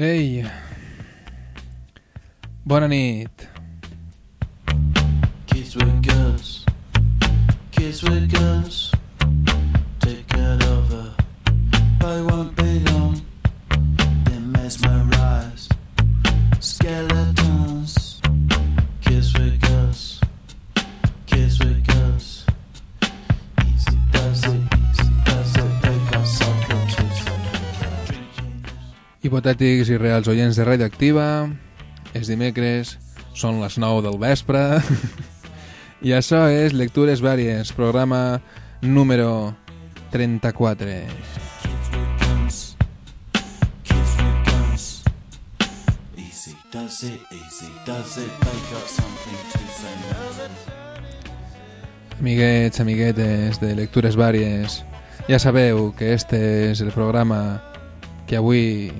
Ei, bona nit. Kids with guns, kids with guns, Hipotètics i reals oients de Radioactiva, és dimecres, són les 9 del vespre, i això és Lectures Vàries, programa número 34. Kids with guns, kids with guns. Easy does it, easy does it, they got something to say. Amiguets, amiguetes de Lectures Vàries, ja sabeu que este és el programa que avui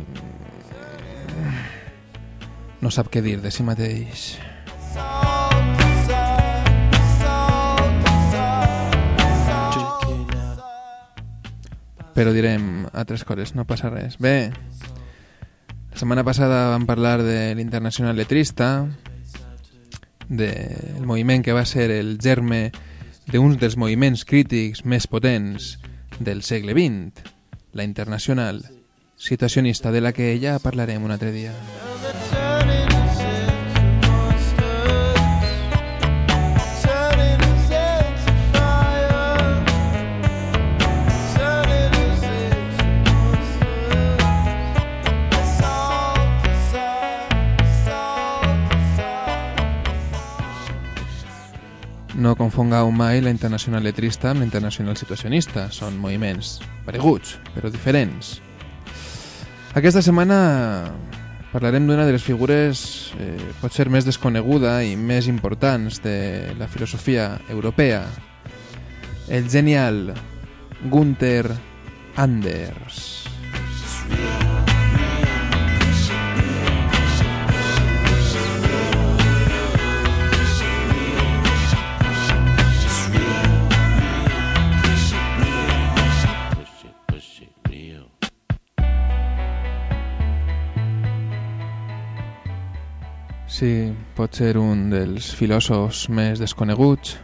no sap què dir de si mateix. Però direm altres coses, no passa res. Bé, la setmana passada vam parlar de l'Internacional Letrista, del moviment que va ser el germe d'un dels moviments crítics més potents del segle XX, la Internacional, situacionista de la que ja parlarem un altre dia. No confongueu mai la Internacional Letrista amb la Internacional Situacionista. Són moviments pareguts, però diferents. Aquesta setmana parlarem d'una de les figures eh, potser més desconeguda i més importants de la filosofia europea, el genial Gunther Anders. Push Sí, pot ser un dels filòsofs més desconeguts.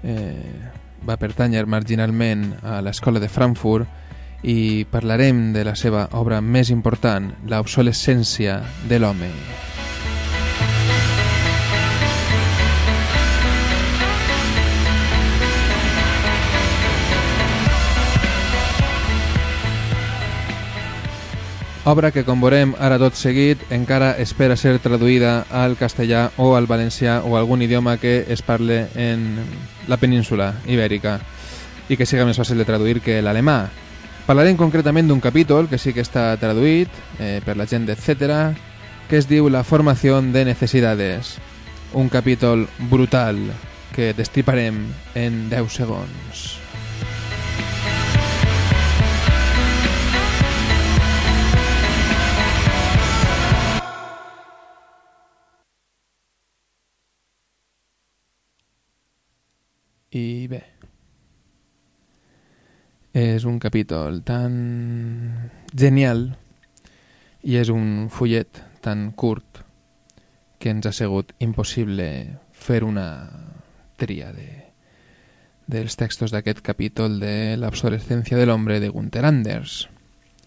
Eh, va pertànyer marginalment a l'escola de Frankfurt i parlarem de la seva obra més important, l'obsolescència de l'home. Obra que, com veurem ara tot seguit, encara espera ser traduïda al castellà o al valencià o algun idioma que es parle en la península ibèrica i que siga més fàcil de traduir que l'alemà. Parlarem concretament d'un capítol que sí que està traduït eh, per la gent d'Etcètera, que es diu La formació de necessitats. Un capítol brutal que destriparem en 10 segons. I bé, és un capítol tan genial i és un fullet tan curt que ens ha sigut impossible fer una tria de, dels textos d'aquest capítol de l'obsolescència de l'hombre de Gunther Anders.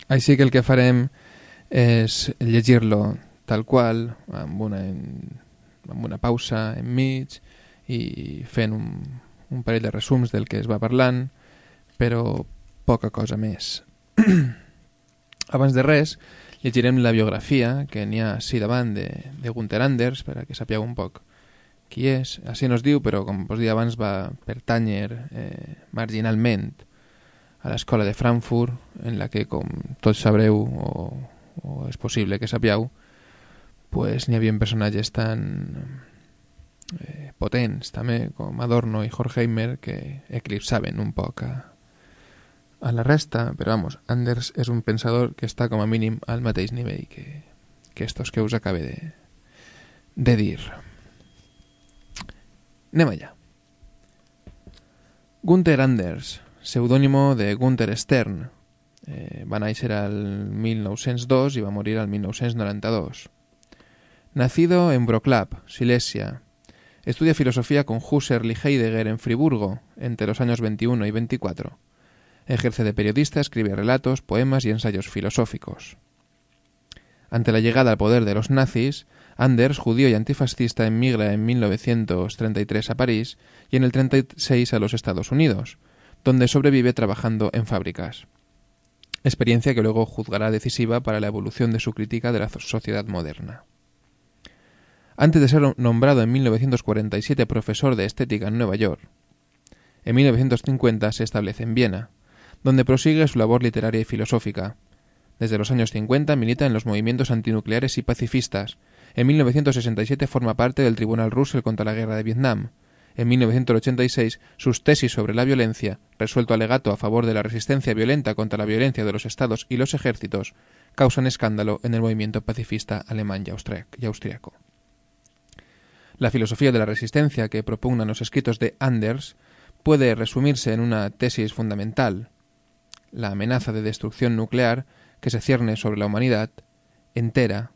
Així que el que farem és llegir-lo tal qual, amb una, amb una pausa enmig i fent un, un parell de resums del que es va parlant, però poca cosa més. Abans de res, llegirem la biografia que n'hi ha així davant de, de Gunther Anders, per a que sapigueu un poc qui és. Així no es diu, però com vos dia abans va pertànyer eh, marginalment a l'escola de Frankfurt, en la que, com tots sabreu, o, o és possible que sapigueu, pues, n'hi havia personatges tan eh, potents també com Adorno i Horkheimer que eclipsaven un poc a, la resta, però vamos, Anders és un pensador que està com a mínim al mateix nivell que, que estos que us acabe de, de dir. Anem allà. Gunther Anders, seudónimo de Gunther Stern, Eh, va néixer al 1902 i va morir al 1992. Nacido en Wrocław, Silesia, estudia filosofía con Husserl y Heidegger en Friburgo entre los años 21 y 24. Ejerce de periodista, escribe relatos, poemas y ensayos filosóficos. Ante la llegada al poder de los nazis, Anders, judío y antifascista, emigra en 1933 a París y en el 36 a los Estados Unidos, donde sobrevive trabajando en fábricas. Experiencia que luego juzgará decisiva para la evolución de su crítica de la sociedad moderna. Antes de ser nombrado en 1947 profesor de estética en Nueva York, en 1950 se establece en Viena, donde prosigue su labor literaria y filosófica. Desde los años 50 milita en los movimientos antinucleares y pacifistas. En 1967 forma parte del Tribunal Russell contra la Guerra de Vietnam. En 1986, sus tesis sobre la violencia, resuelto alegato a favor de la resistencia violenta contra la violencia de los estados y los ejércitos, causan escándalo en el movimiento pacifista alemán y austriaco. La filosofía de la resistencia que propugnan los escritos de Anders puede resumirse en una tesis fundamental, la amenaza de destrucción nuclear que se cierne sobre la humanidad entera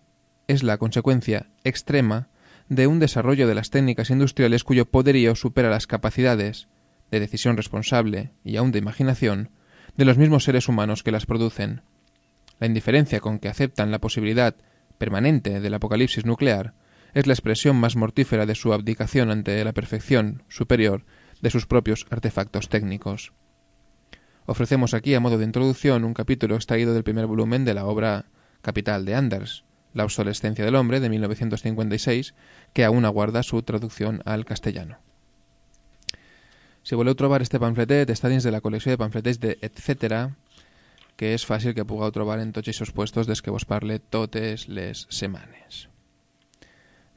es la consecuencia extrema de un desarrollo de las técnicas industriales cuyo poderío supera las capacidades de decisión responsable y aun de imaginación de los mismos seres humanos que las producen. La indiferencia con que aceptan la posibilidad permanente del apocalipsis nuclear es la expresión más mortífera de su abdicación ante la perfección superior de sus propios artefactos técnicos. Ofrecemos aquí, a modo de introducción, un capítulo extraído del primer volumen de la obra capital de Anders, La obsolescencia del hombre, de 1956, que aún aguarda su traducción al castellano. Si voleu trobar este pamfletet, està dins de la col·lecció de pamfletets de Etcètera, que és fàcil que pugueu trobar en tots aquests puestos des que vos parle totes les setmanes.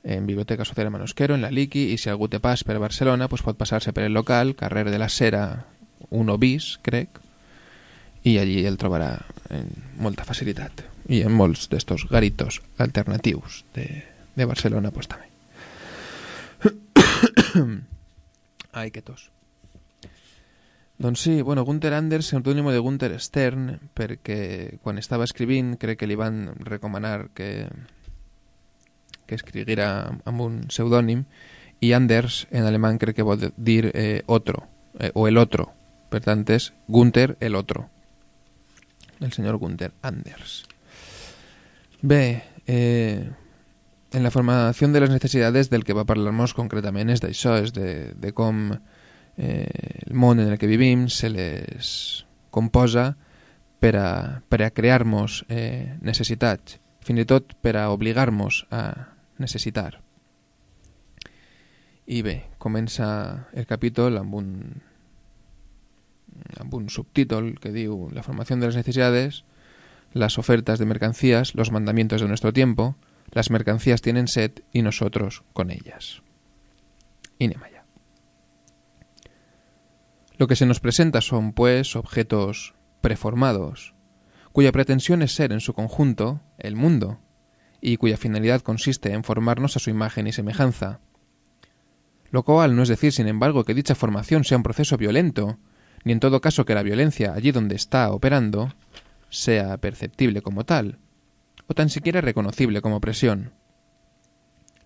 En Biblioteca Social Manosquero, en la Liki, i si algú té pas per Barcelona, pues pot passar-se per el local, carrer de la Cera, un bis, crec, i allí el trobarà en molta facilitat. I en molts d'estos garitos alternatius de, de Barcelona, pues també. Ai, que tos. Doncs sí, bueno, Gunther Anders, pseudònimo de Gunther Stern, perquè quan estava escrivint crec que li van recomanar que, que escriguera amb un pseudònim i Anders en alemany crec que vol dir eh, otro, eh, o el otro, Per tant, és Gunther el otro. El senyor Gunther Anders. Bé, eh, en la formació de les necessitats del que va parlar-nos concretament és d'això, és de, de com eh, el món en el que vivim se les composa per a, per a crear-nos eh, necessitats, fins i tot per a obligar-nos a necessitar. I bé, comença el capítol amb un un subtítulo que diu La formación de las necesidades, las ofertas de mercancías, los mandamientos de nuestro tiempo, las mercancías tienen sed y nosotros con ellas. Inemaya. Lo que se nos presenta son, pues, objetos preformados, cuya pretensión es ser en su conjunto el mundo, y cuya finalidad consiste en formarnos a su imagen y semejanza. Lo cual no es decir, sin embargo, que dicha formación sea un proceso violento, ni en todo caso que la violencia allí donde está operando sea perceptible como tal, o tan siquiera reconocible como presión.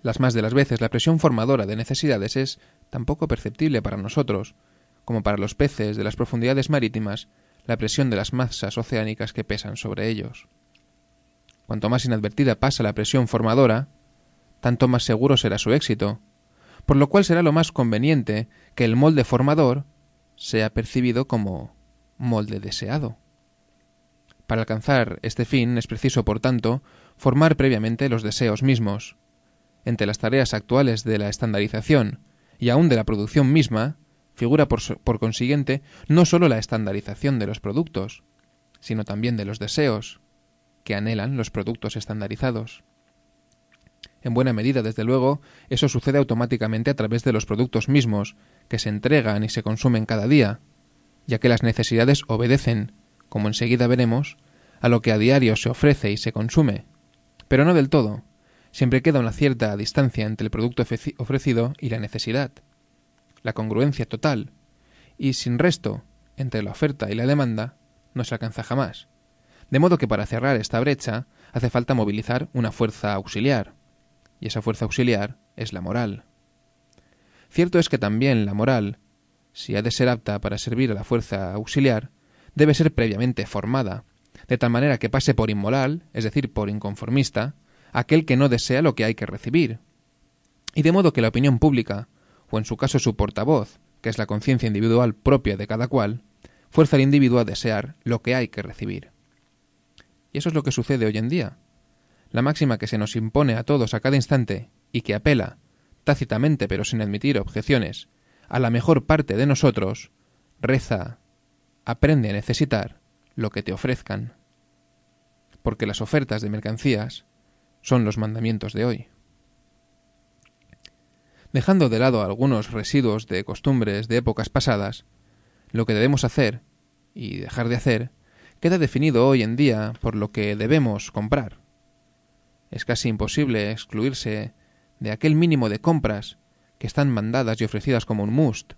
Las más de las veces la presión formadora de necesidades es tan poco perceptible para nosotros, como para los peces de las profundidades marítimas la presión de las masas oceánicas que pesan sobre ellos. Cuanto más inadvertida pasa la presión formadora, tanto más seguro será su éxito, por lo cual será lo más conveniente que el molde formador sea percibido como molde deseado. Para alcanzar este fin es preciso, por tanto, formar previamente los deseos mismos. Entre las tareas actuales de la estandarización y aún de la producción misma, figura por, consiguiente no sólo la estandarización de los productos, sino también de los deseos que anhelan los productos estandarizados. En buena medida, desde luego, eso sucede automáticamente a través de los productos mismos, que se entregan y se consumen cada día, ya que las necesidades obedecen, como enseguida veremos, a lo que a diario se ofrece y se consume. Pero no del todo. Siempre queda una cierta distancia entre el producto ofrecido y la necesidad. La congruencia total, y sin resto, entre la oferta y la demanda, no se alcanza jamás. De modo que para cerrar esta brecha hace falta movilizar una fuerza auxiliar, y esa fuerza auxiliar es la moral. Cierto es que también la moral, si ha de ser apta para servir a la fuerza auxiliar, debe ser previamente formada, de tal manera que pase por inmoral, es decir, por inconformista, aquel que no desea lo que hay que recibir, y de modo que la opinión pública, o en su caso su portavoz, que es la conciencia individual propia de cada cual, fuerza al individuo a desear lo que hay que recibir. Y eso es lo que sucede hoy en día. La máxima que se nos impone a todos a cada instante y que apela, tácitamente pero sin admitir objeciones, a la mejor parte de nosotros, reza, aprende a necesitar lo que te ofrezcan. Porque las ofertas de mercancías son los mandamientos de hoy. Dejando de lado algunos residuos de costumbres de épocas pasadas, lo que debemos hacer y dejar de hacer queda definido hoy en día por lo que debemos comprar. Es casi imposible excluirse de aquel mínimo de compras que están mandadas y ofrecidas como un must,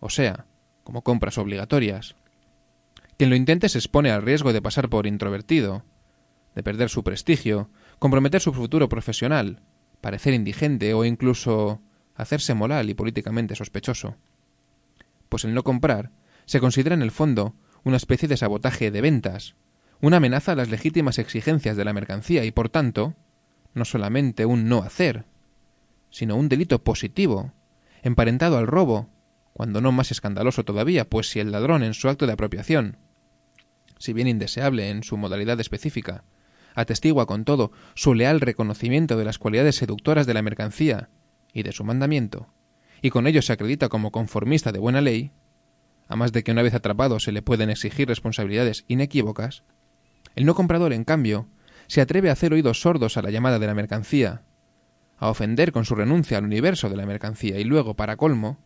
o sea, como compras obligatorias. Quien lo intente se expone al riesgo de pasar por introvertido, de perder su prestigio, comprometer su futuro profesional, parecer indigente o incluso hacerse moral y políticamente sospechoso. Pues el no comprar se considera en el fondo una especie de sabotaje de ventas, una amenaza a las legítimas exigencias de la mercancía y, por tanto, no solamente un no hacer, sino un delito positivo, emparentado al robo, cuando no más escandaloso todavía, pues si el ladrón en su acto de apropiación, si bien indeseable en su modalidad específica, atestigua con todo su leal reconocimiento de las cualidades seductoras de la mercancía y de su mandamiento, y con ello se acredita como conformista de buena ley, a más de que una vez atrapado se le pueden exigir responsabilidades inequívocas, el no comprador, en cambio, se atreve a hacer oídos sordos a la llamada de la mercancía, a ofender con su renuncia al universo de la mercancía y luego, para colmo,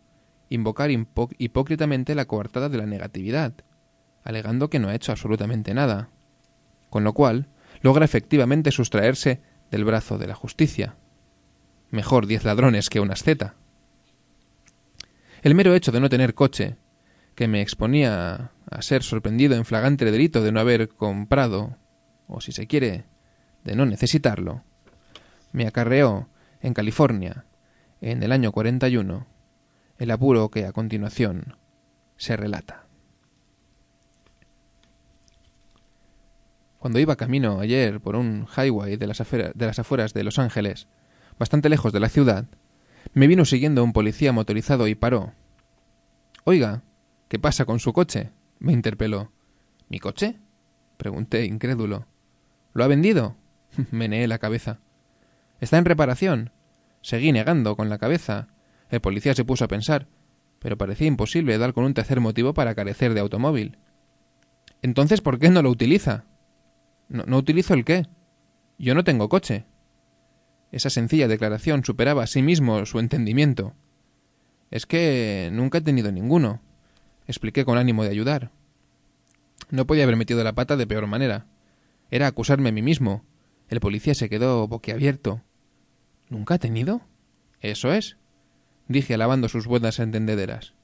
invocar hipócritamente la coartada de la negatividad, alegando que no ha hecho absolutamente nada, con lo cual logra efectivamente sustraerse del brazo de la justicia. Mejor diez ladrones que una asceta. El mero hecho de no tener coche, que me exponía a ser sorprendido en flagrante delito de no haber comprado, o si se quiere, de no necesitarlo, me acarreó en California, en el año 41, el apuro que a continuación se relata. Cuando iba camino ayer por un highway de las, de las afueras de Los Ángeles, bastante lejos de la ciudad, me vino siguiendo un policía motorizado y paró. Oiga, ¿qué pasa con su coche? me interpeló. ¿Mi coche? pregunté, incrédulo. ¿Lo ha vendido? Meneé la cabeza. ¿Está en reparación? Seguí negando con la cabeza. El policía se puso a pensar, pero parecía imposible dar con un tercer motivo para carecer de automóvil. Entonces, ¿por qué no lo utiliza? No, no utilizo el qué. Yo no tengo coche. Esa sencilla declaración superaba a sí mismo su entendimiento. Es que nunca he tenido ninguno, expliqué con ánimo de ayudar. No podía haber metido la pata de peor manera. Era acusarme a mí mismo. El policía se quedó boquiabierto. ¿Nunca ha tenido? Eso es, dije alabando sus buenas entendederas.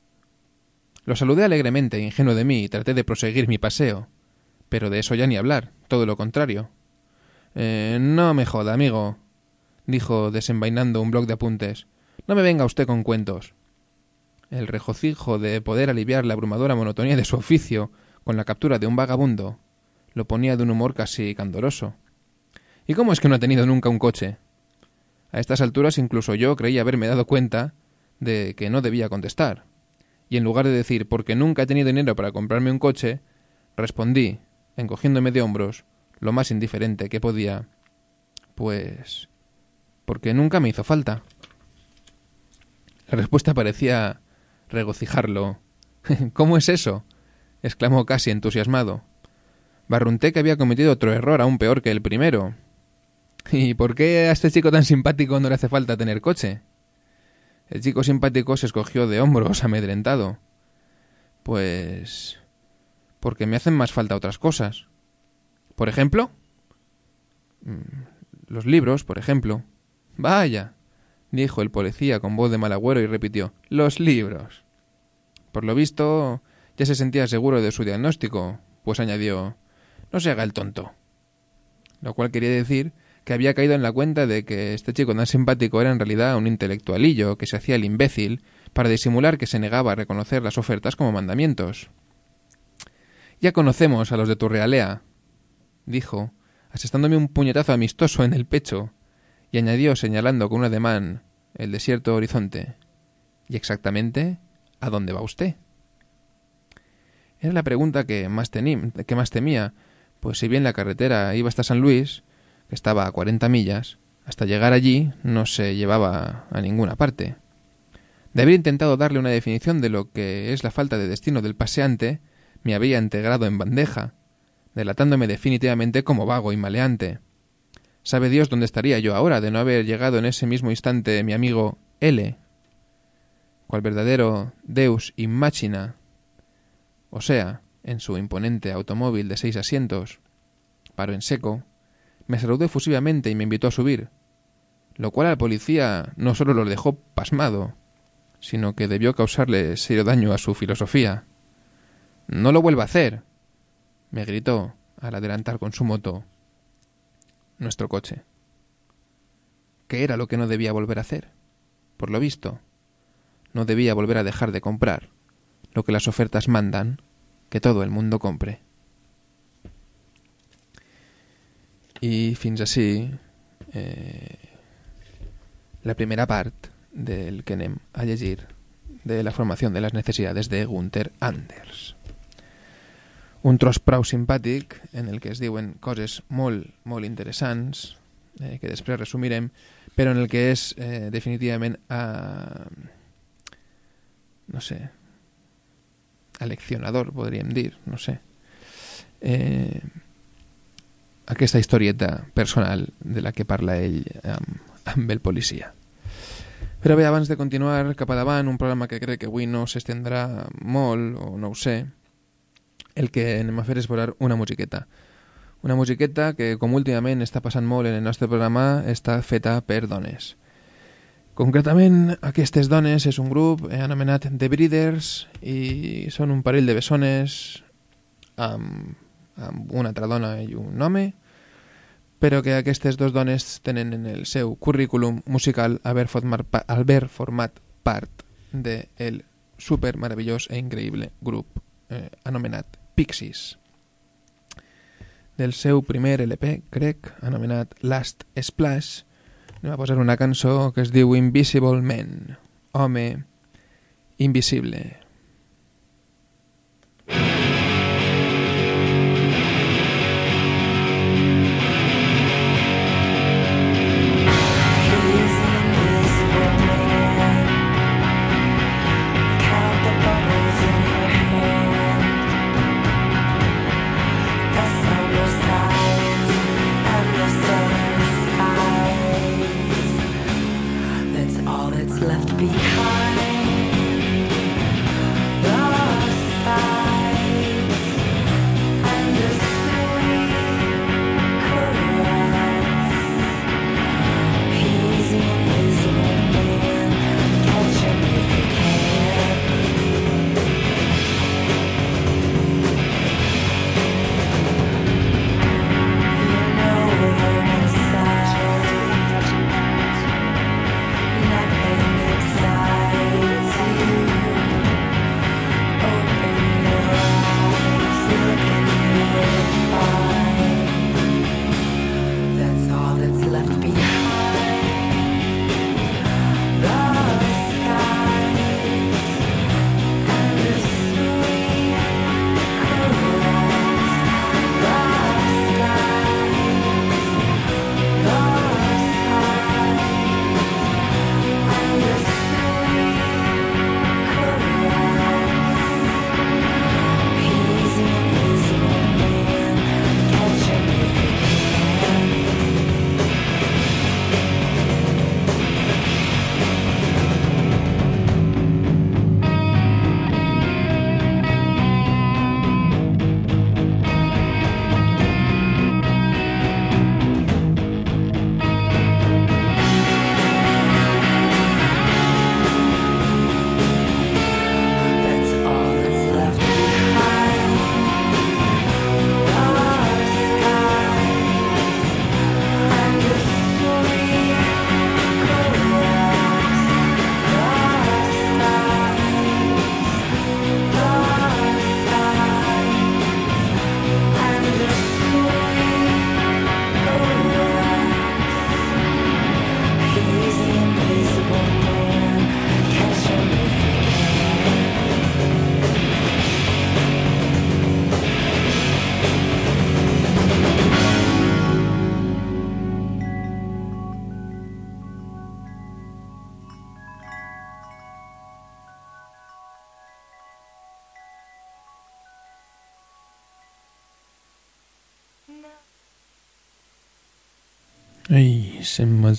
Lo saludé alegremente, ingenuo de mí, y traté de proseguir mi paseo. Pero de eso ya ni hablar, todo lo contrario. Eh, no me joda, amigo, dijo desenvainando un bloc de apuntes. No me venga usted con cuentos. El regocijo de poder aliviar la abrumadora monotonía de su oficio con la captura de un vagabundo lo ponía de un humor casi candoroso. ¿Y cómo es que no ha tenido nunca un coche? A estas alturas incluso yo creía haberme dado cuenta de que no debía contestar. Y en lugar de decir porque nunca he tenido dinero para comprarme un coche, respondí, encogiéndome de hombros, lo más indiferente que podía. Pues. porque nunca me hizo falta. La respuesta parecía regocijarlo. ¿Cómo es eso? exclamó casi entusiasmado. Barrunté que había cometido otro error aún peor que el primero. ¿Y por qué a este chico tan simpático no le hace falta tener coche? El chico simpático se escogió de hombros, amedrentado. Pues... porque me hacen más falta otras cosas. ¿Por ejemplo? Mm, los libros, por ejemplo. Vaya, dijo el policía con voz de mal agüero y repitió. Los libros. Por lo visto, ya se sentía seguro de su diagnóstico, pues añadió, no se haga el tonto. Lo cual quería decir que había caído en la cuenta de que este chico tan simpático era en realidad un intelectualillo que se hacía el imbécil para disimular que se negaba a reconocer las ofertas como mandamientos. Ya conocemos a los de Turrealea, dijo, asestándome un puñetazo amistoso en el pecho, y añadió señalando con un ademán el desierto horizonte. ¿Y exactamente a dónde va usted? Era la pregunta que más, que más temía, pues si bien la carretera iba hasta San Luis, que estaba a cuarenta millas, hasta llegar allí no se llevaba a ninguna parte. De haber intentado darle una definición de lo que es la falta de destino del paseante, me había integrado en bandeja, delatándome definitivamente como vago y maleante. Sabe Dios dónde estaría yo ahora de no haber llegado en ese mismo instante mi amigo L, cual verdadero Deus in machina, o sea, en su imponente automóvil de seis asientos, paró en seco, me saludó efusivamente y me invitó a subir, lo cual al policía no solo lo dejó pasmado, sino que debió causarle serio daño a su filosofía. No lo vuelva a hacer, me gritó al adelantar con su moto nuestro coche. ¿Qué era lo que no debía volver a hacer? Por lo visto, no debía volver a dejar de comprar lo que las ofertas mandan que todo el mundo compre. I fins així eh, la primera part del que anem a llegir de la formació de les necessitats de Gunther Anders. Un tros prou simpàtic en el que es diuen coses molt, molt interessants, eh, que després resumirem, però en el que és eh, definitivament eh, no sé aleccionador, podríem dir, no sé. Eh, aquesta historieta personal de la que parla ell amb, amb el policia. Però bé, abans de continuar cap a davant, un programa que crec que avui no s'estendrà molt, o no ho sé, el que anem a fer és volar una musiqueta. Una musiqueta que, com últimament està passant molt en el nostre programa, està feta per dones. Concretament, aquestes dones és un grup anomenat The Breeders i són un parell de bessones amb, amb una altra dona i un home, però que aquestes dues dones tenen en el seu currículum musical haver format, haver format part del de super meravellós e increïble grup eh, anomenat Pixies. Del seu primer LP, crec, anomenat Last Splash, anem a posar una cançó que es diu Invisible Man, home invisible. That's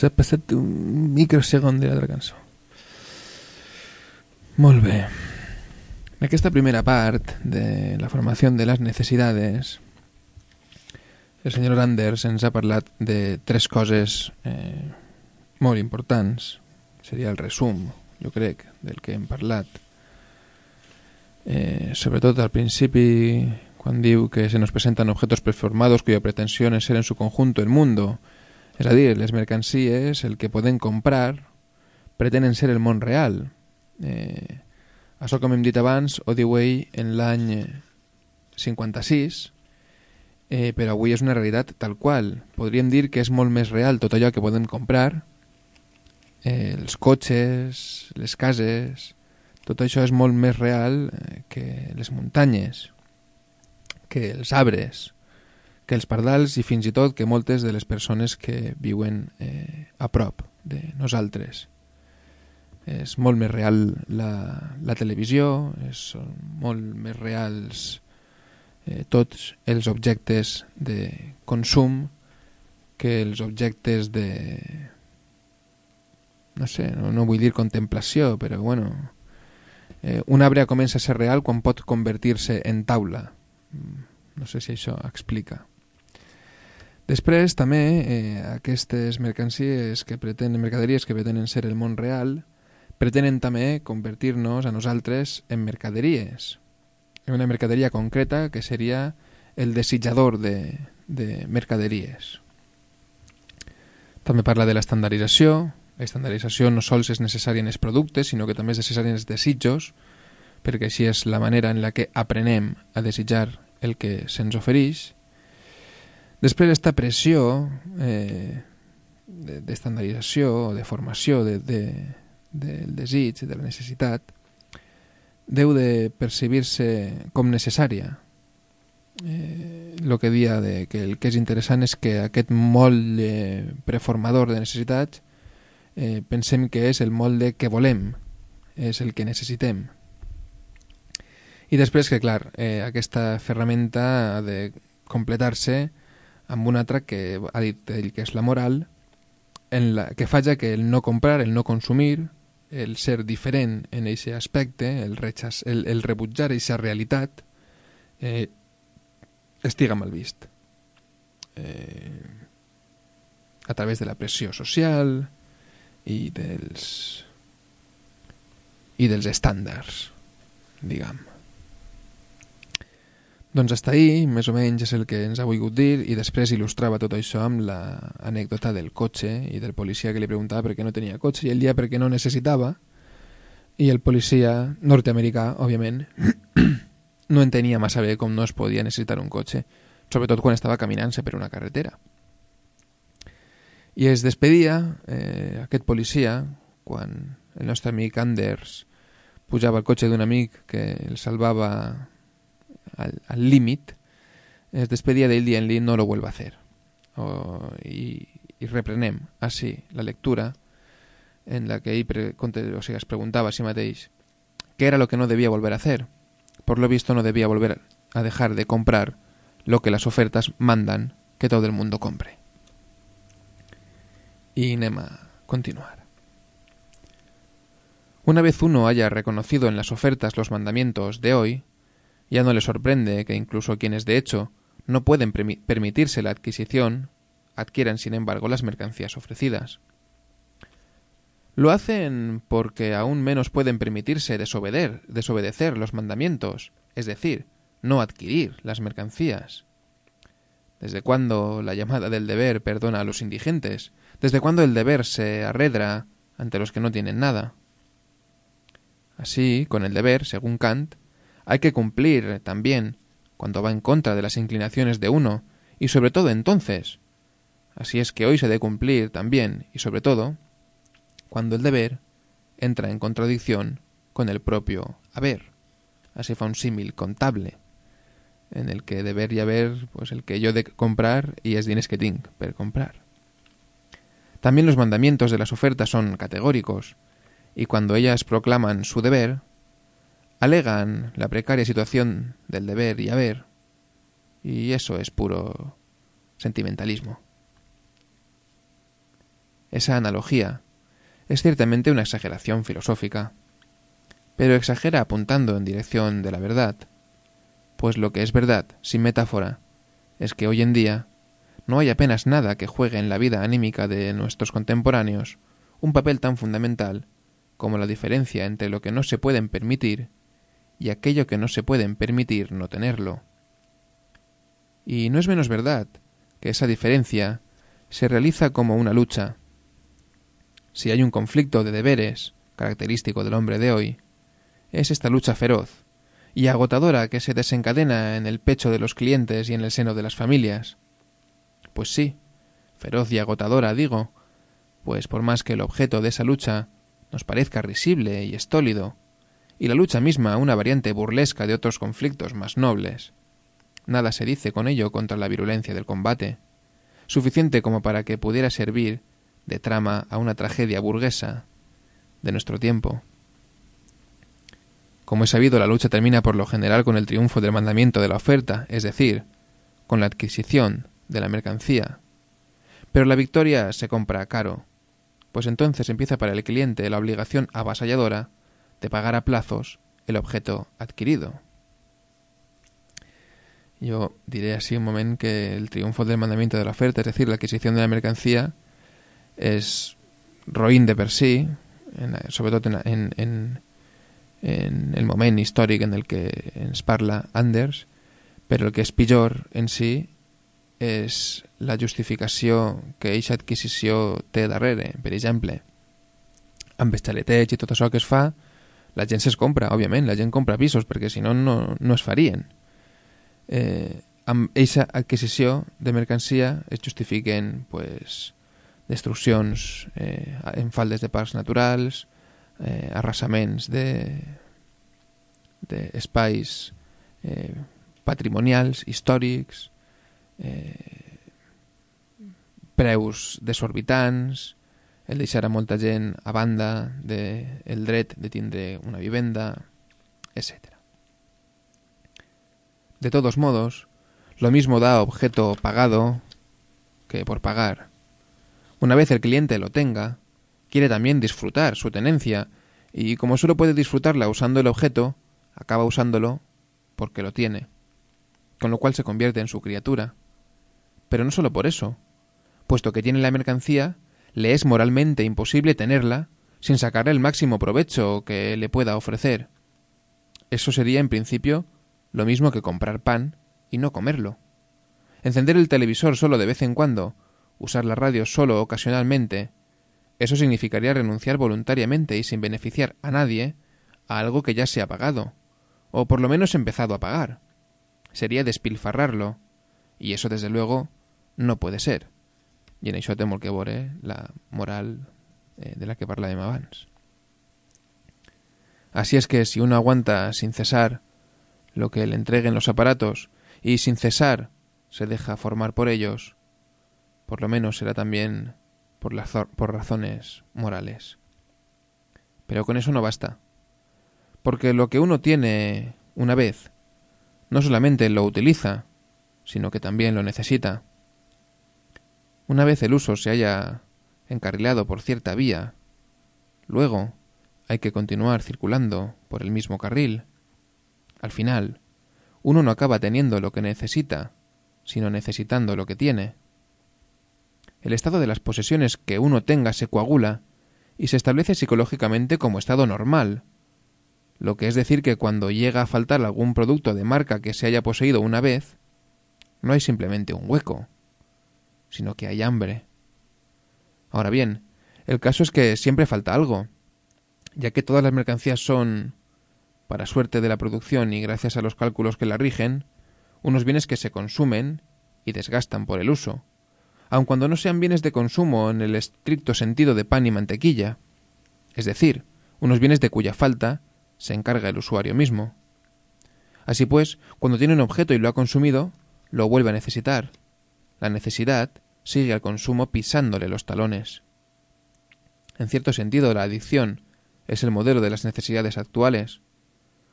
ha passat un microsegon de l'altra cançó. Molt bé. En aquesta primera part de la formació de les necessitats, el senyor Anders ens ha parlat de tres coses eh, molt importants. Seria el resum, jo crec, del que hem parlat. Eh, sobretot al principi, quan diu que se nos presentan objetos preformados cuya pretensión es ser en su conjunto el mundo, és a dir, les mercancies, el que podem comprar, pretenen ser el món real. Eh, això, com hem dit abans, ho diu ell en l'any 56, eh, però avui és una realitat tal qual. Podríem dir que és molt més real tot allò que podem comprar, eh, els cotxes, les cases, tot això és molt més real eh, que les muntanyes, que els arbres, que els pardals i fins i tot que moltes de les persones que viuen eh, a prop de nosaltres. És molt més real la, la televisió, és, són molt més reals eh, tots els objectes de consum que els objectes de... no sé, no, no vull dir contemplació, però bueno... Eh, un arbre comença a ser real quan pot convertir-se en taula. Mm, No sé si això explica. Després, també, eh, aquestes mercancies que pretenen, mercaderies que pretenen ser el món real, pretenen també convertir-nos a nosaltres en mercaderies. En una mercaderia concreta que seria el desitjador de, de mercaderies. També parla de l'estandardització. La estandardització no sols és necessària en els productes, sinó que també és necessària en els desitjos, perquè així és la manera en la que aprenem a desitjar el que se'ns ofereix. Després esta pressió eh, de- d'estandardització o de formació de, de, del desig, de la necessitat, deu de percibir-se com necessària. Eh, que dia de que el que és interessant és que aquest molde preformador de necessitats eh, pensem que és el molde que volem, és el que necessitem. I després que, clar, eh, aquesta ferramenta ha de completar-se amb una altra que ha dit ell que és la moral, en la, que faja que el no comprar, el no consumir, el ser diferent en aquest aspecte, el, rechaz, el, el rebutjar aquesta realitat, eh, estiga mal vist. Eh, a través de la pressió social i dels i dels estàndards, diguem. Doncs hasta ahí, més o menys, és el que ens ha volgut dir i després il·lustrava tot això amb l'anècdota del cotxe i del policia que li preguntava per què no tenia cotxe i ell dia per què no necessitava i el policia nord-americà, òbviament, no entenia massa bé com no es podia necessitar un cotxe, sobretot quan estava caminant-se per una carretera. I es despedia eh, aquest policia quan el nostre amic Anders pujava al cotxe d'un amic que el salvava al al límit, es despedia d'ell dient-li no lo vuelva a hacer. O, i, I reprenem així la lectura en la que ell pre, o sigui, es preguntava a si mateix què era lo que no debía volver a hacer. Por lo visto no debía volver a dejar de comprar lo que las ofertas mandan que todo el mundo compre. Y anem a continuar. Una vez uno haya reconocido en las ofertas los mandamientos de hoy, ya no le sorprende que incluso quienes de hecho no pueden permitirse la adquisición adquieran sin embargo las mercancías ofrecidas. Lo hacen porque aún menos pueden permitirse desobeder- desobedecer los mandamientos, es decir, no adquirir las mercancías. ¿Desde cuándo la llamada del deber perdona a los indigentes? ¿Desde cuándo el deber se arredra ante los que no tienen nada? Así, con el deber, según Kant, hay que cumplir también cuando va en contra de las inclinaciones de uno, y sobre todo entonces. Así es que hoy se debe cumplir también, y sobre todo, cuando el deber entra en contradicción con el propio haber. Así fa un símil contable, en el que deber y haber, pues el que yo de comprar y es diners que tinc per comprar. También los mandamientos de las ofertas son categóricos, y cuando ellas proclaman su deber, alegan la precaria situación del deber y haber, y eso es puro sentimentalismo. esa analogía es ciertamente una exageración filosófica, pero exagera apuntando en dirección de la verdad, pues lo que es verdad, sin metáfora, es que hoy en día no hay apenas nada que juegue en la vida anímica de nuestros contemporáneos un papel tan fundamental como la diferencia entre lo que no se pueden permitir y aquello que no se pueden permitir no tenerlo. Y no es menos verdad que esa diferencia se realiza como una lucha. Si hay un conflicto de deberes, característico del hombre de hoy, es esta lucha feroz y agotadora que se desencadena en el pecho de los clientes y en el seno de las familias. Pues sí, feroz y agotadora, digo, pues por más que el objeto de esa lucha nos parezca risible y estólido, y la lucha misma una variante burlesca de otros conflictos más nobles, nada se dice con ello contra la virulencia del combate, suficiente como para que pudiera servir de trama a una tragedia burguesa de nuestro tiempo. Como es sabido, la lucha termina por lo general con el triunfo del mandamiento de la oferta, es decir, con la adquisición de la mercancía. Pero la victoria se compra caro, pues entonces empieza para el cliente la obligación avasalladora de pagar a plazos el objeto adquirido. Yo diré así un momento que el triunfo del mandamiento de la oferta, es decir, la adquisición de la mercancía, es roïn de per si, en, sobretot en, en, en, en el moment històric en el que ens parla Anders, però el que és pitjor en si és la justificació que eixa adquisició té darrere. Per exemple, amb els xaletets i tot això que es fa, la gent se's compra, òbviament, la gent compra pisos, perquè si no, no, no es farien. Eh, amb eixa adquisició de mercancia es justifiquen pues, destruccions eh, en faldes de parcs naturals, eh, arrasaments de d'espais eh, patrimonials, històrics, eh, preus desorbitants, el deixar a molta gent a banda de dret de tindre una vivenda, etc. De todos modos, lo mismo da objeto pagado que por pagar. Una vez el cliente lo tenga, quiere también disfrutar su tenencia y como solo puede disfrutarla usando el objeto, acaba usándolo porque lo tiene, con lo cual se convierte en su criatura. Pero no solo por eso, puesto que tiene la mercancía, le es moralmente imposible tenerla sin sacarle el máximo provecho que le pueda ofrecer. Eso sería, en principio, lo mismo que comprar pan y no comerlo. Encender el televisor solo de vez en cuando, usar la radio solo ocasionalmente, eso significaría renunciar voluntariamente y sin beneficiar a nadie a algo que ya se ha pagado, o por lo menos empezado a pagar. Sería despilfarrarlo, y eso desde luego no puede ser. I en això té molt que veure la moral eh, de la que parlàvem abans. Así es que si uno aguanta sin cesar lo que le entreguen los aparatos y sin cesar se deja formar por ellos, por lo menos será también por, por razones morales. Pero con eso no basta. Porque lo que uno tiene una vez, no solamente lo utiliza, sino que también lo necesita. Una vez el uso se haya encarrilado por cierta vía, luego hay que continuar circulando por el mismo carril. Al final, uno no acaba teniendo lo que necesita, sino necesitando lo que tiene. El estado de las posesiones que uno tenga se coagula y se establece psicológicamente como estado normal, lo que es decir que cuando llega a faltar algún producto de marca que se haya poseído una vez, no hay simplemente un hueco, sino que hay hambre. Ahora bien, el caso es que siempre falta algo, ya que todas las mercancías son, para suerte de la producción y gracias a los cálculos que la rigen, unos bienes que se consumen y desgastan por el uso, aun cuando no sean bienes de consumo en el estricto sentido de pan y mantequilla, es decir, unos bienes de cuya falta se encarga el usuario mismo. Así pues, cuando tiene un objeto y lo ha consumido, lo vuelve a necesitar. La necesidad sigue al consumo pisándole los talones. En cierto sentido, la adicción es el modelo de las necesidades actuales,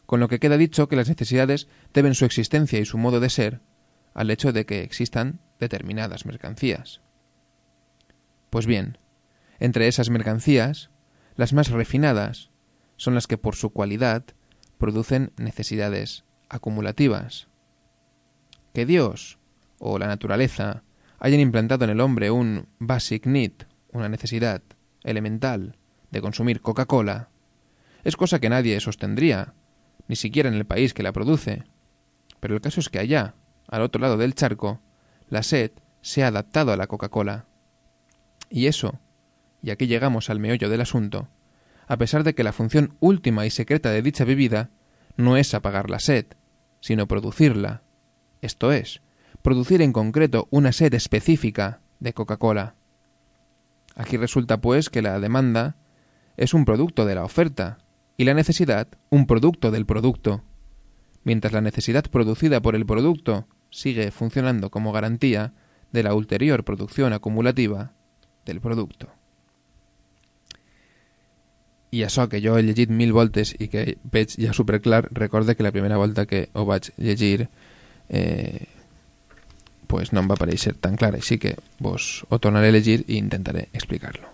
con lo que queda dicho que las necesidades deben su existencia y su modo de ser al hecho de que existan determinadas mercancías. Pues bien, Entre esas mercancías, las más refinadas son las que por su cualidad producen necesidades acumulativas. Que Dios o la naturaleza hayan implantado en el hombre un basic need, una necesidad elemental de consumir Coca-Cola, es cosa que nadie sostendría, ni siquiera en el país que la produce. Pero el caso es que allá, al otro lado del charco, la sed se ha adaptado a la Coca-Cola. Y eso, y aquí llegamos al meollo del asunto, a pesar de que la función última y secreta de dicha bebida no es apagar la sed, sino producirla, esto es, producir en concreto una sed específica de Coca-Cola. Aquí resulta, pues, que la demanda es un producto de la oferta y la necesidad un producto del producto. Mientras la necesidad producida por el producto sigue funcionando como garantía de la ulterior producción acumulativa del producto. I això que jo he llegit mil voltes i que veig ja superclar, recorde que la primera volta que ho vaig llegir eh, pues no em va aparèixer tan clar, així que vos ho tornaré a llegir i intentaré explicar-lo.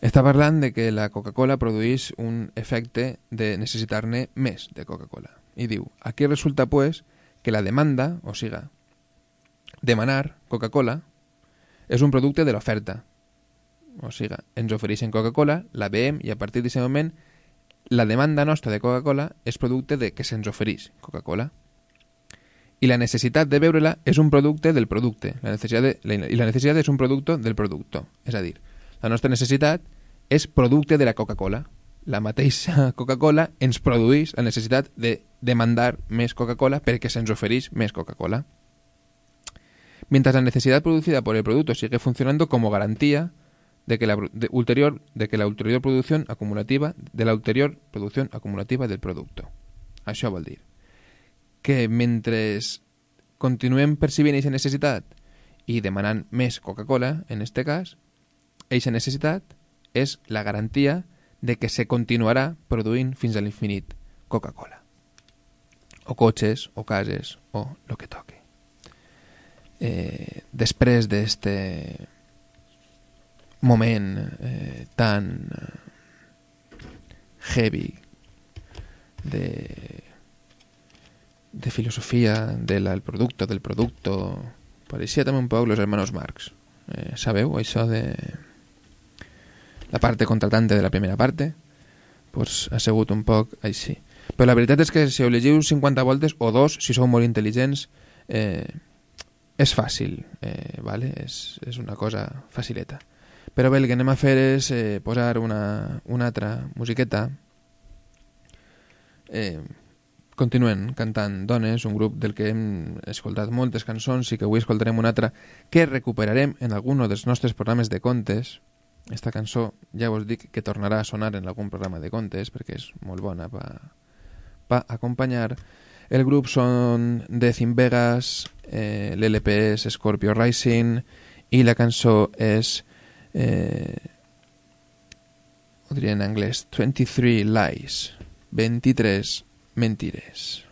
Està parlant de que la Coca-Cola produeix un efecte de necessitar-ne més de Coca-Cola. I diu, aquí resulta pues que la demanda, o siga, demanar Coca-Cola és un producte de l'oferta. O siga, ens ofereixen Coca-Cola, la veiem i a partir d'aquest moment la demanda nostra de Coca-Cola és producte de que se'ns ofereix Coca-Cola. I la necessitat de beure-la és un producte del producte. La necessitat de, la, I la necessitat és un producte del producte. És a dir, la nostra necessitat és producte de la Coca-Cola. La mateixa Coca-Cola ens produeix la necessitat de demandar més Coca-Cola perquè se'ns ofereix més Coca-Cola. Mientras la necesidad producida por el producto sigue funcionando como garantía de que la ulterior de que la ulterior producción acumulativa de la ulterior producción acumulativa del producto. Això vol dir que mentre continuem percibint aquesta necessitat i demanant més Coca-Cola, en este cas, aquesta necessitat és la garantia de que se continuarà produint fins a l'infinit Coca-Cola. O cotxes, o cases, o el que toque. Eh, després d'este moment eh, tan heavy de, de filosofia del el producte, del producto. Pareixia també un poc los hermanos Marx. Eh, sabeu això de la parte contratante de la primera parte? Pues ha sigut un poc així. Però la veritat és que si ho llegiu 50 voltes o dos, si sou molt intel·ligents eh, és fàcil eh, vale? és, és una cosa facileta. Però bé, el que anem a fer és eh, posar una, una altra musiqueta. Eh, continuen cantant Dones, un grup del que hem escoltat moltes cançons i que avui escoltarem una altra que recuperarem en algun dels nostres programes de contes. Esta cançó ja vos dic que tornarà a sonar en algun programa de contes perquè és molt bona per pa acompanyar. El grup són Death in Vegas, eh, l'LP és Scorpio Rising i la cançó és eh, ho en anglès 23 lies 23 mentires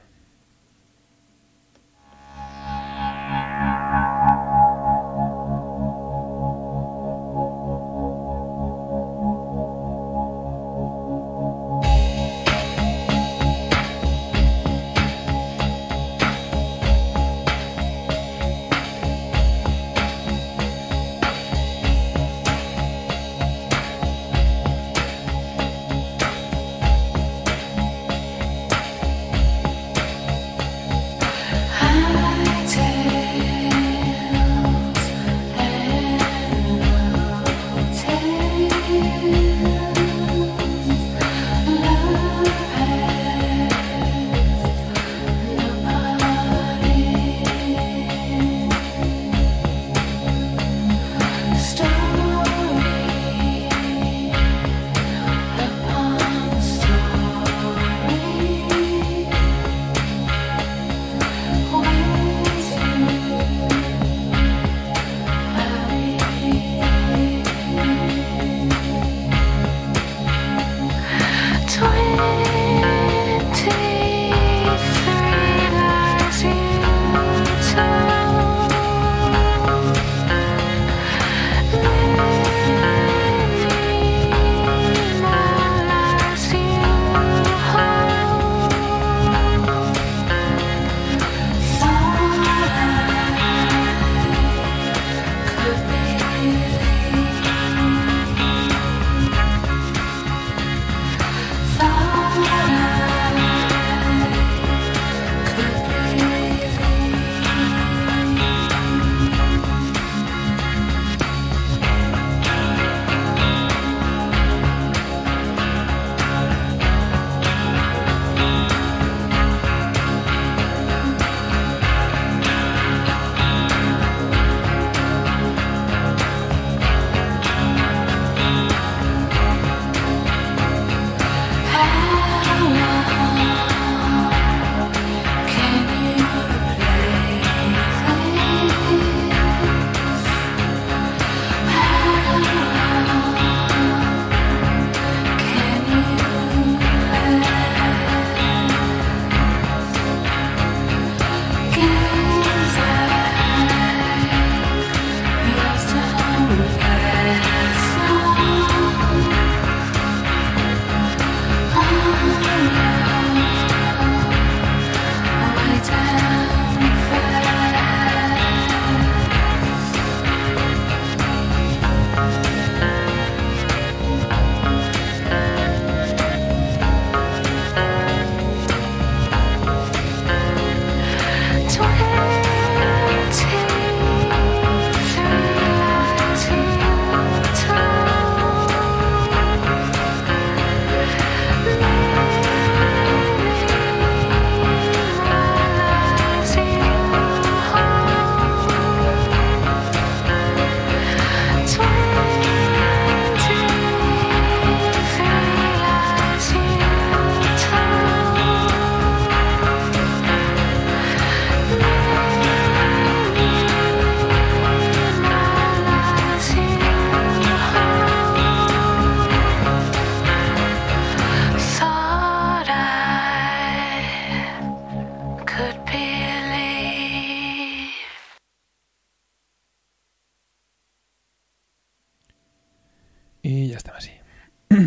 I ja estem així.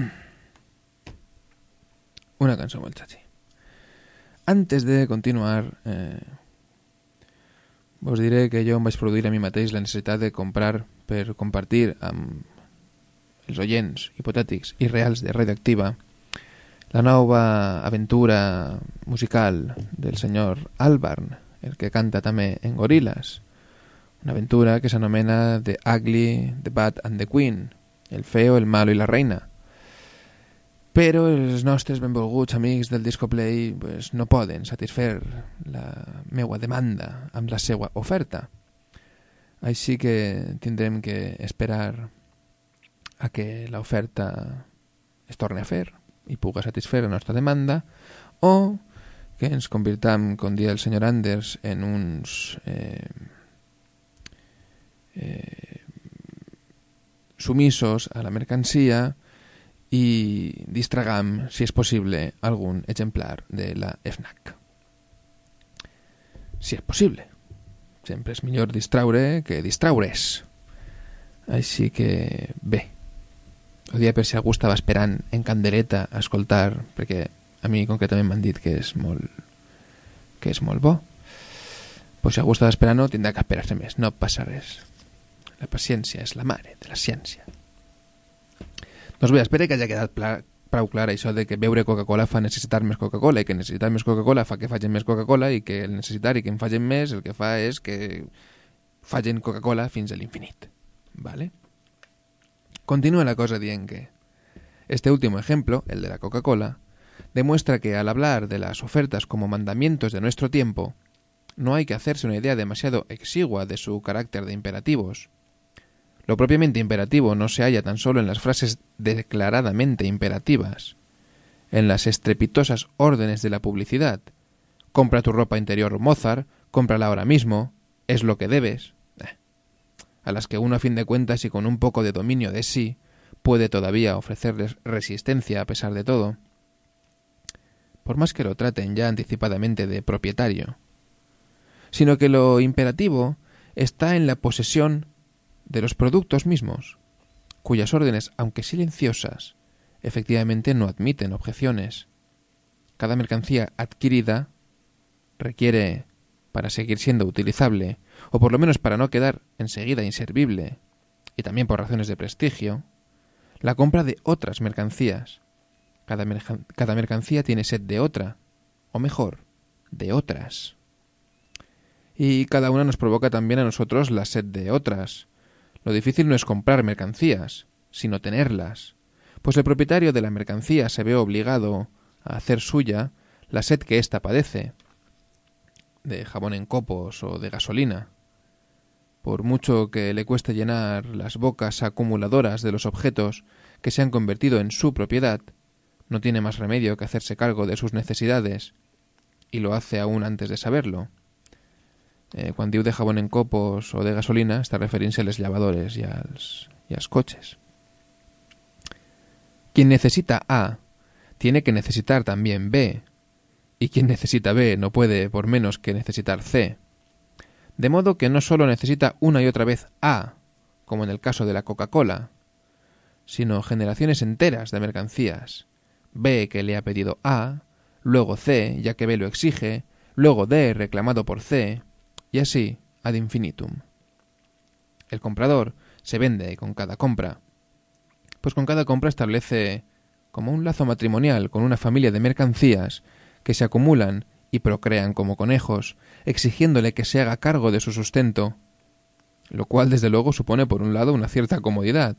Una cançó molt xachi. Antes de continuar, eh, vos diré que jo em vaig produir a mi mateix la necessitat de comprar per compartir amb els oients hipotètics i reals de Radioactiva la nova aventura musical del senyor Albarn, el que canta també en Gorillaz. Una aventura que s'anomena The Ugly, The Bad and the Queen, el feo, el malo i la reina. Però els nostres benvolguts amics del Disco Play pues, no poden satisfer la meua demanda amb la seva oferta. Així que tindrem que esperar a que l'oferta es torni a fer i puga satisfer la nostra demanda o que ens convirtam, com dia el senyor Anders, en uns eh, eh, sumisos a la mercancia i distragam, si és possible, algun exemplar de la FNAC. Si és possible. Sempre és millor distraure que distraure's. Així que, bé, ho dia per si algú estava esperant en candeleta a escoltar, perquè a mi concretament m'han dit que és molt que és molt bo. Pues si algú estava esperant no tindrà que esperar-se més, no passa res. La paciència és la mare de la ciència. Doncs bé, espero que hagi quedat pla prou clar això de que beure Coca-Cola fa necessitar més Coca-Cola i que necessitar més Coca-Cola fa que facin més Coca-Cola i que el necessitar i que en facin el que fa és que facin Coca-Cola fins a l'infinit. ¿Vale? Continúa la cosa dient que este último ejemplo, el de la Coca-Cola, demuestra que al hablar de las ofertas como mandamientos de nuestro tiempo, no hay que hacerse una idea demasiado exigua de su carácter de imperativos. Lo propiamente imperativo no se halla tan solo en las frases declaradamente imperativas, en las estrepitosas órdenes de la publicidad. Compra tu ropa interior Mozart, cómprala ahora mismo, es lo que debes. Eh, A las que uno a fin de cuentas y con un poco de dominio de sí puede todavía ofrecerles resistencia a pesar de todo. Por más que lo traten ya anticipadamente de propietario. Sino que lo imperativo está en la posesión de los productos mismos, cuyas órdenes, aunque silenciosas, efectivamente no admiten objeciones. Cada mercancía adquirida requiere, para seguir siendo utilizable, o por lo menos para no quedar enseguida inservible, y también por razones de prestigio, la compra de otras mercancías. Cada, mercan- cada mercancía tiene sed de otra, o mejor, de otras. Y cada una nos provoca también a nosotros la sed de otras, lo difícil no es comprar mercancías, sino tenerlas, pues el propietario de la mercancía se ve obligado a hacer suya la sed que ésta padece, de jabón en copos o de gasolina. Por mucho que le cueste llenar las bocas acumuladoras de los objetos que se han convertido en su propiedad, no tiene más remedio que hacerse cargo de sus necesidades, y lo hace aún antes de saberlo. Eh, quan de jabón en copos o de gasolina està referint-se a les llevadores i als, i als cotxes. Quien necesita A tiene que necesitar también B, y quien necesita B no puede por menos que necesitar C. De modo que no solo necesita una y otra vez A, como en el caso de la Coca-Cola, sino generaciones enteras de mercancías. B que le ha pedido A, luego C, ya que B lo exige, luego D reclamado por C, y así ad infinitum. El comprador se vende con cada compra, pues con cada compra establece como un lazo matrimonial con una familia de mercancías que se acumulan y procrean como conejos, exigiéndole que se haga cargo de su sustento, lo cual desde luego supone por un lado una cierta comodidad,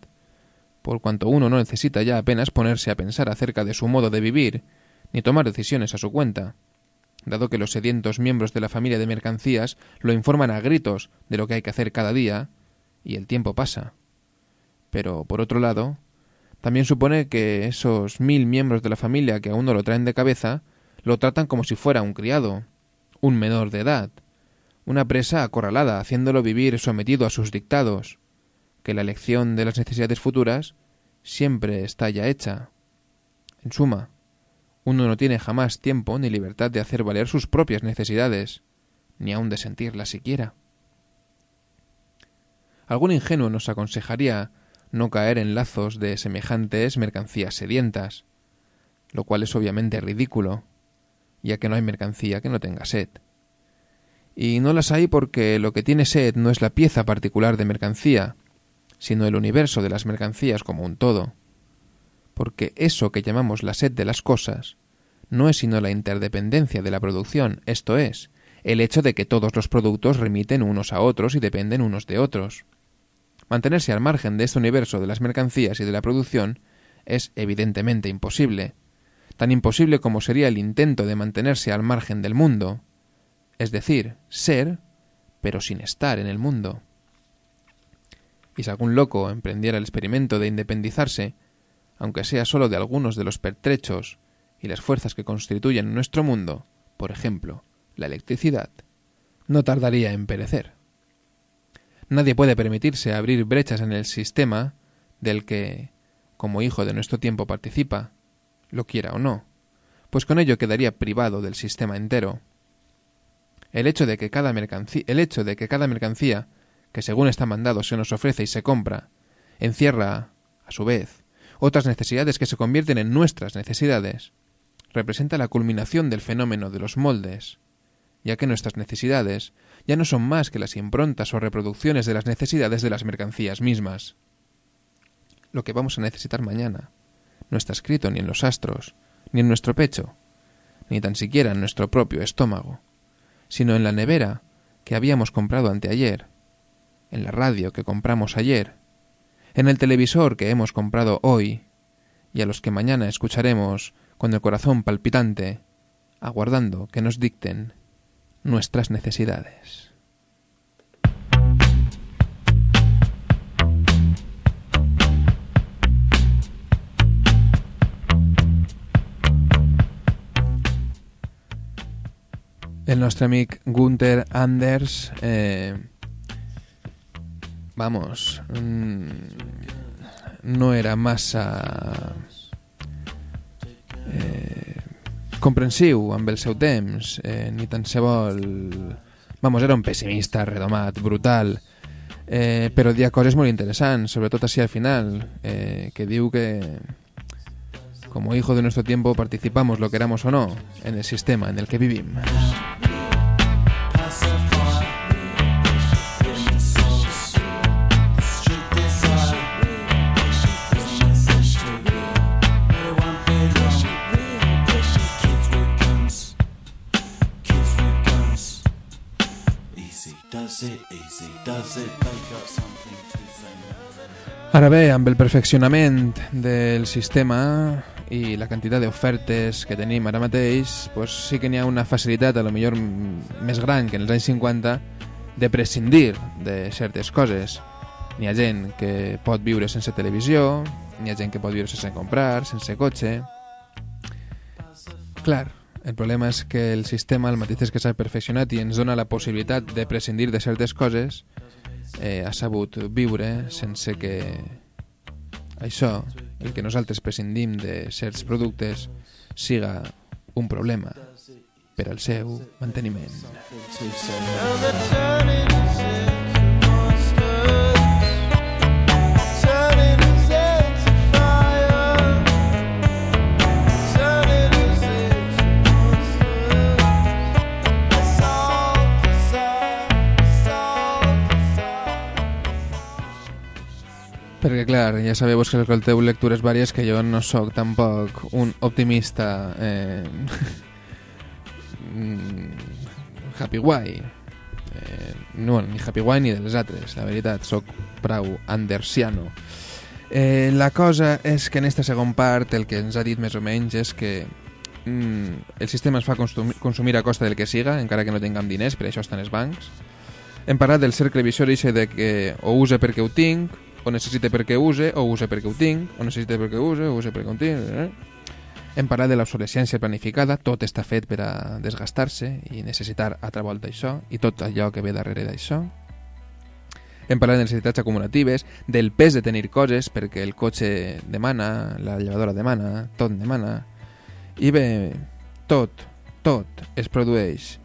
por cuanto uno no necesita ya apenas ponerse a pensar acerca de su modo de vivir, ni tomar decisiones a su cuenta dado que los sedientos miembros de la familia de mercancías lo informan a gritos de lo que hay que hacer cada día, y el tiempo pasa. Pero, por otro lado, también supone que esos mil miembros de la familia que aún no lo traen de cabeza, lo tratan como si fuera un criado, un menor de edad, una presa acorralada, haciéndolo vivir sometido a sus dictados, que la elección de las necesidades futuras siempre está ya hecha. En suma, uno no tiene jamás tiempo ni libertad de hacer valer sus propias necesidades, ni aun de sentirlas siquiera. Algún ingenuo nos aconsejaría no caer en lazos de semejantes mercancías sedientas, lo cual es obviamente ridículo, ya que no hay mercancía que no tenga sed. Y no las hay porque lo que tiene sed no es la pieza particular de mercancía, sino el universo de las mercancías como un todo. Porque eso que llamamos la sed de las cosas no es sino la interdependencia de la producción, esto es, el hecho de que todos los productos remiten unos a otros y dependen unos de otros. Mantenerse al margen de este universo de las mercancías y de la producción es evidentemente imposible, tan imposible como sería el intento de mantenerse al margen del mundo, es decir, ser, pero sin estar en el mundo. Y si algún loco emprendiera el experimento de independizarse, aunque sea sólo de algunos de los pertrechos y las fuerzas que constituyen nuestro mundo, por ejemplo, la electricidad, no tardaría en perecer. Nadie puede permitirse abrir brechas en el sistema del que, como hijo de nuestro tiempo, participa, lo quiera o no, pues con ello quedaría privado del sistema entero. El hecho de que cada mercancía, el hecho de que cada mercancía que según está mandado se nos ofrece y se compra, encierra, a su vez, otras necesidades que se convierten en nuestras necesidades, representa la culminación del fenómeno de los moldes, ya que nuestras necesidades ya no son más que las improntas o reproducciones de las necesidades de las mercancías mismas. Lo que vamos a necesitar mañana no está escrito ni en los astros, ni en nuestro pecho, ni tan siquiera en nuestro propio estómago, sino en la nevera que habíamos comprado anteayer, en la radio que compramos ayer, en el televisor que hemos comprado hoy, y a los que mañana escucharemos con el corazón palpitante, aguardando que nos dicten nuestras necesidades. El nostre amic Gunther Anders eh, vamos mm, no era massa eh, comprensiu amb el seu eh, ni tan se vamos, era un pessimista redomat, brutal eh, però dia coses molt interessants sobretot així al final eh, que diu que como hijo de nuestro tiempo participamos lo queramos o no en el sistema en el que vivimos Ara bé, amb el perfeccionament del sistema i la quantitat d'ofertes que tenim ara mateix, pues sí que n'hi ha una facilitat, a lo millor més gran que en els anys 50, de prescindir de certes coses. N'hi ha gent que pot viure sense televisió, n'hi ha gent que pot viure sense comprar, sense cotxe... Clar, el problema és que el sistema, el mateix és que s'ha perfeccionat i ens dona la possibilitat de prescindir de certes coses, eh, ha sabut viure sense que això, el que nosaltres prescindim de certs productes, siga un problema per al seu manteniment. Perquè, clar, ja sabeu que escolteu lectures vàries que jo no sóc tampoc un optimista eh, mm, happy guai. Eh, no, ni happy guai ni dels altres, la veritat, sóc prou andersiano. Eh, la cosa és que en esta segon part el que ens ha dit més o menys és que mm, el sistema es fa consumir, consumir a costa del que siga, encara que no tinguem diners, per això estan els bancs. Hem parlat del cercle viciós de que o use perquè ho tinc, o necessite perquè use, o use perquè ho tinc, o necessite perquè use, o use perquè ho tinc... Eh? Hem parlat de l'obsolescència planificada, tot està fet per a desgastar-se i necessitar altra volta això, i tot allò que ve darrere d'això. Hem parlat de necessitats acumulatives, del pes de tenir coses, perquè el cotxe demana, la llevadora demana, tot demana. I bé, tot, tot es produeix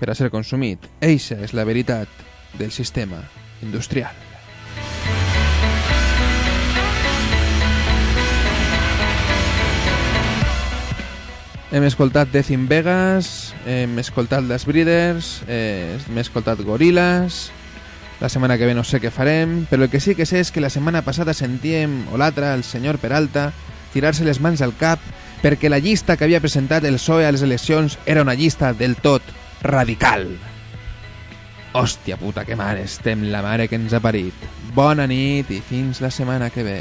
per a ser consumit. Eixa és la veritat del sistema industrial. Hem escoltat Death in Vegas, hem escoltat Les Breeders, eh, hem escoltat Gorillaz, la setmana que ve no sé què farem, però el que sí que sé és que la setmana passada sentíem, o l'altra, el senyor Peralta, tirar-se les mans al cap perquè la llista que havia presentat el PSOE a les eleccions era una llista del tot radical. Hòstia puta, que mare estem, la mare que ens ha parit. Bona nit i fins la setmana que ve.